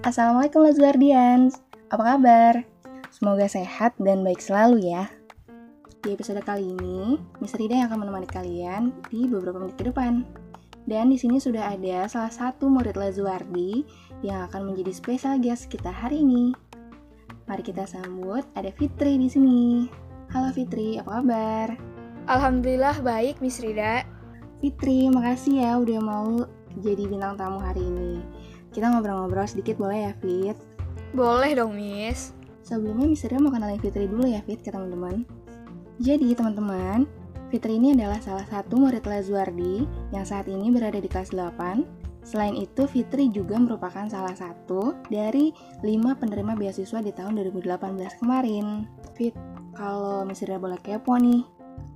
Assalamualaikum Lazuardians, apa kabar? Semoga sehat dan baik selalu ya. Di episode kali ini, Miss Rida yang akan menemani kalian di beberapa menit ke depan. Dan di sini sudah ada salah satu murid Lazuardi yang akan menjadi spesial guest kita hari ini. Mari kita sambut ada Fitri di sini. Halo Fitri, apa kabar? Alhamdulillah baik, Miss Rida. Fitri, makasih ya udah mau jadi bintang tamu hari ini. Kita ngobrol-ngobrol sedikit boleh ya, Fit? Boleh dong, Miss. Sebelumnya Miss Rida mau kenalin Fitri dulu ya, Fit, ke teman-teman. Jadi, teman-teman, Fitri ini adalah salah satu murid Lazuardi yang saat ini berada di kelas 8. Selain itu, Fitri juga merupakan salah satu dari lima penerima beasiswa di tahun 2018 kemarin. Fit, kalau Miss Rida boleh kepo nih,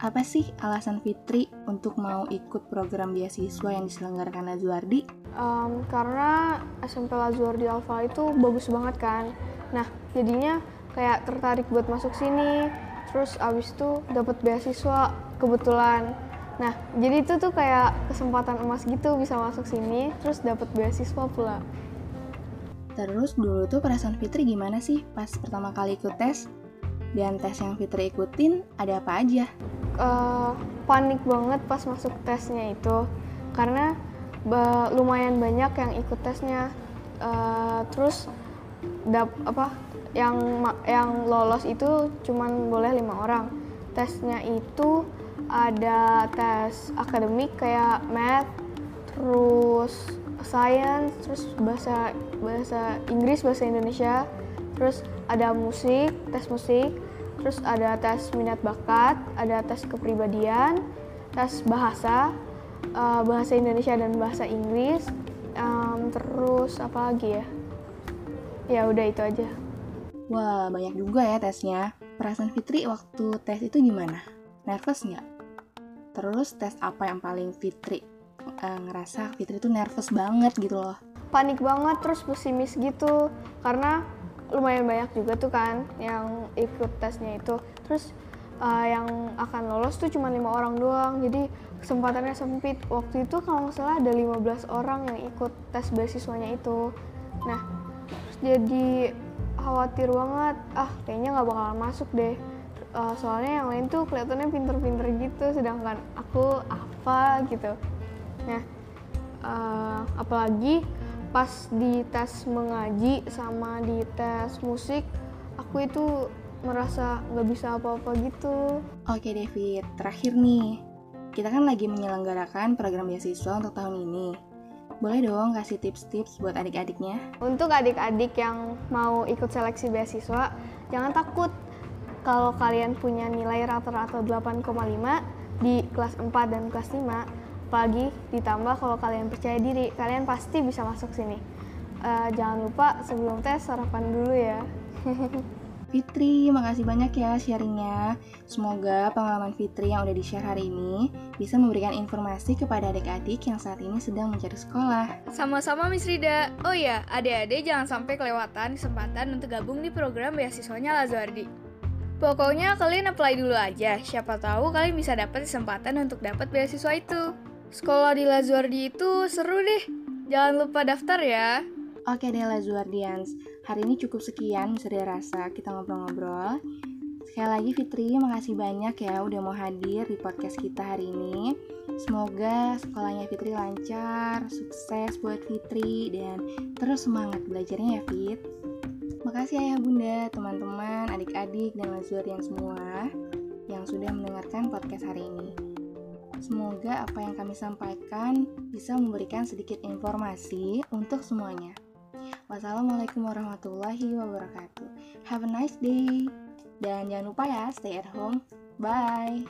apa sih alasan Fitri untuk mau ikut program beasiswa yang diselenggarakan Lazuardi? Um, karena SMP Lazuardi Alfa itu bagus banget kan. Nah, jadinya kayak tertarik buat masuk sini. Terus abis itu dapat beasiswa kebetulan. Nah, jadi itu tuh kayak kesempatan emas gitu bisa masuk sini, terus dapat beasiswa pula. Terus dulu tuh perasaan Fitri gimana sih pas pertama kali ikut tes? Dan tes yang Fitri ikutin ada apa aja? uh, panik banget pas masuk tesnya itu. Karena ba lumayan banyak yang ikut tesnya. Uh, terus dap apa yang yang lolos itu cuman boleh lima orang. Tesnya itu ada tes akademik kayak math terus science terus bahasa bahasa Inggris bahasa Indonesia terus ada musik tes musik terus ada tes minat bakat, ada tes kepribadian, tes bahasa, uh, bahasa Indonesia dan bahasa Inggris, um, terus apa lagi ya? Ya udah itu aja. Wah banyak juga ya tesnya. Perasaan Fitri waktu tes itu gimana? Nervous nggak? Terus tes apa yang paling Fitri uh, ngerasa Fitri tuh nervous banget gitu loh? Panik banget terus pesimis gitu. Karena lumayan banyak juga tuh kan yang ikut tesnya itu. Terus uh, yang akan lolos tuh cuma lima orang doang. Jadi kesempatannya sempit. Waktu itu kalau nggak salah ada 15 orang yang ikut tes beasiswanya itu. Nah terus jadi khawatir banget. Ah kayaknya nggak bakalan masuk deh. Uh, soalnya yang lain tuh kelihatannya pinter-pinter gitu sedangkan aku apa gitu nah uh, apalagi pas di tes mengaji sama di tes musik aku itu merasa nggak bisa apa-apa gitu. Oke David, terakhir nih, kita kan lagi menyelenggarakan program beasiswa untuk tahun ini. Boleh dong kasih tips-tips buat adik-adiknya? Untuk adik-adik yang mau ikut seleksi beasiswa, jangan takut kalau kalian punya nilai rata-rata 8,5 di kelas 4 dan kelas 5, apalagi ditambah kalau kalian percaya diri kalian pasti bisa masuk sini uh, jangan lupa sebelum tes sarapan dulu ya Fitri, makasih banyak ya sharingnya. Semoga pengalaman Fitri yang udah di-share hari ini bisa memberikan informasi kepada adik-adik yang saat ini sedang mencari sekolah. Sama-sama Miss Rida. Oh ya, adik-adik jangan sampai kelewatan kesempatan untuk gabung di program beasiswanya Lazuardi. Pokoknya kalian apply dulu aja, siapa tahu kalian bisa dapat kesempatan untuk dapat beasiswa itu. Sekolah di Lazuardi itu seru deh. Jangan lupa daftar ya. Oke deh Lazuardians, hari ini cukup sekian bisa dirasa kita ngobrol-ngobrol. Sekali lagi Fitri, makasih banyak ya udah mau hadir di podcast kita hari ini. Semoga sekolahnya Fitri lancar, sukses buat Fitri, dan terus semangat belajarnya ya Fit. Makasih ayah bunda, teman-teman, adik-adik, dan Lazuardian semua yang sudah mendengarkan podcast hari ini. Semoga apa yang kami sampaikan bisa memberikan sedikit informasi untuk semuanya. Wassalamualaikum warahmatullahi wabarakatuh. Have a nice day. Dan jangan lupa ya, stay at home. Bye.